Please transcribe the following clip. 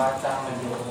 batang nag-iwan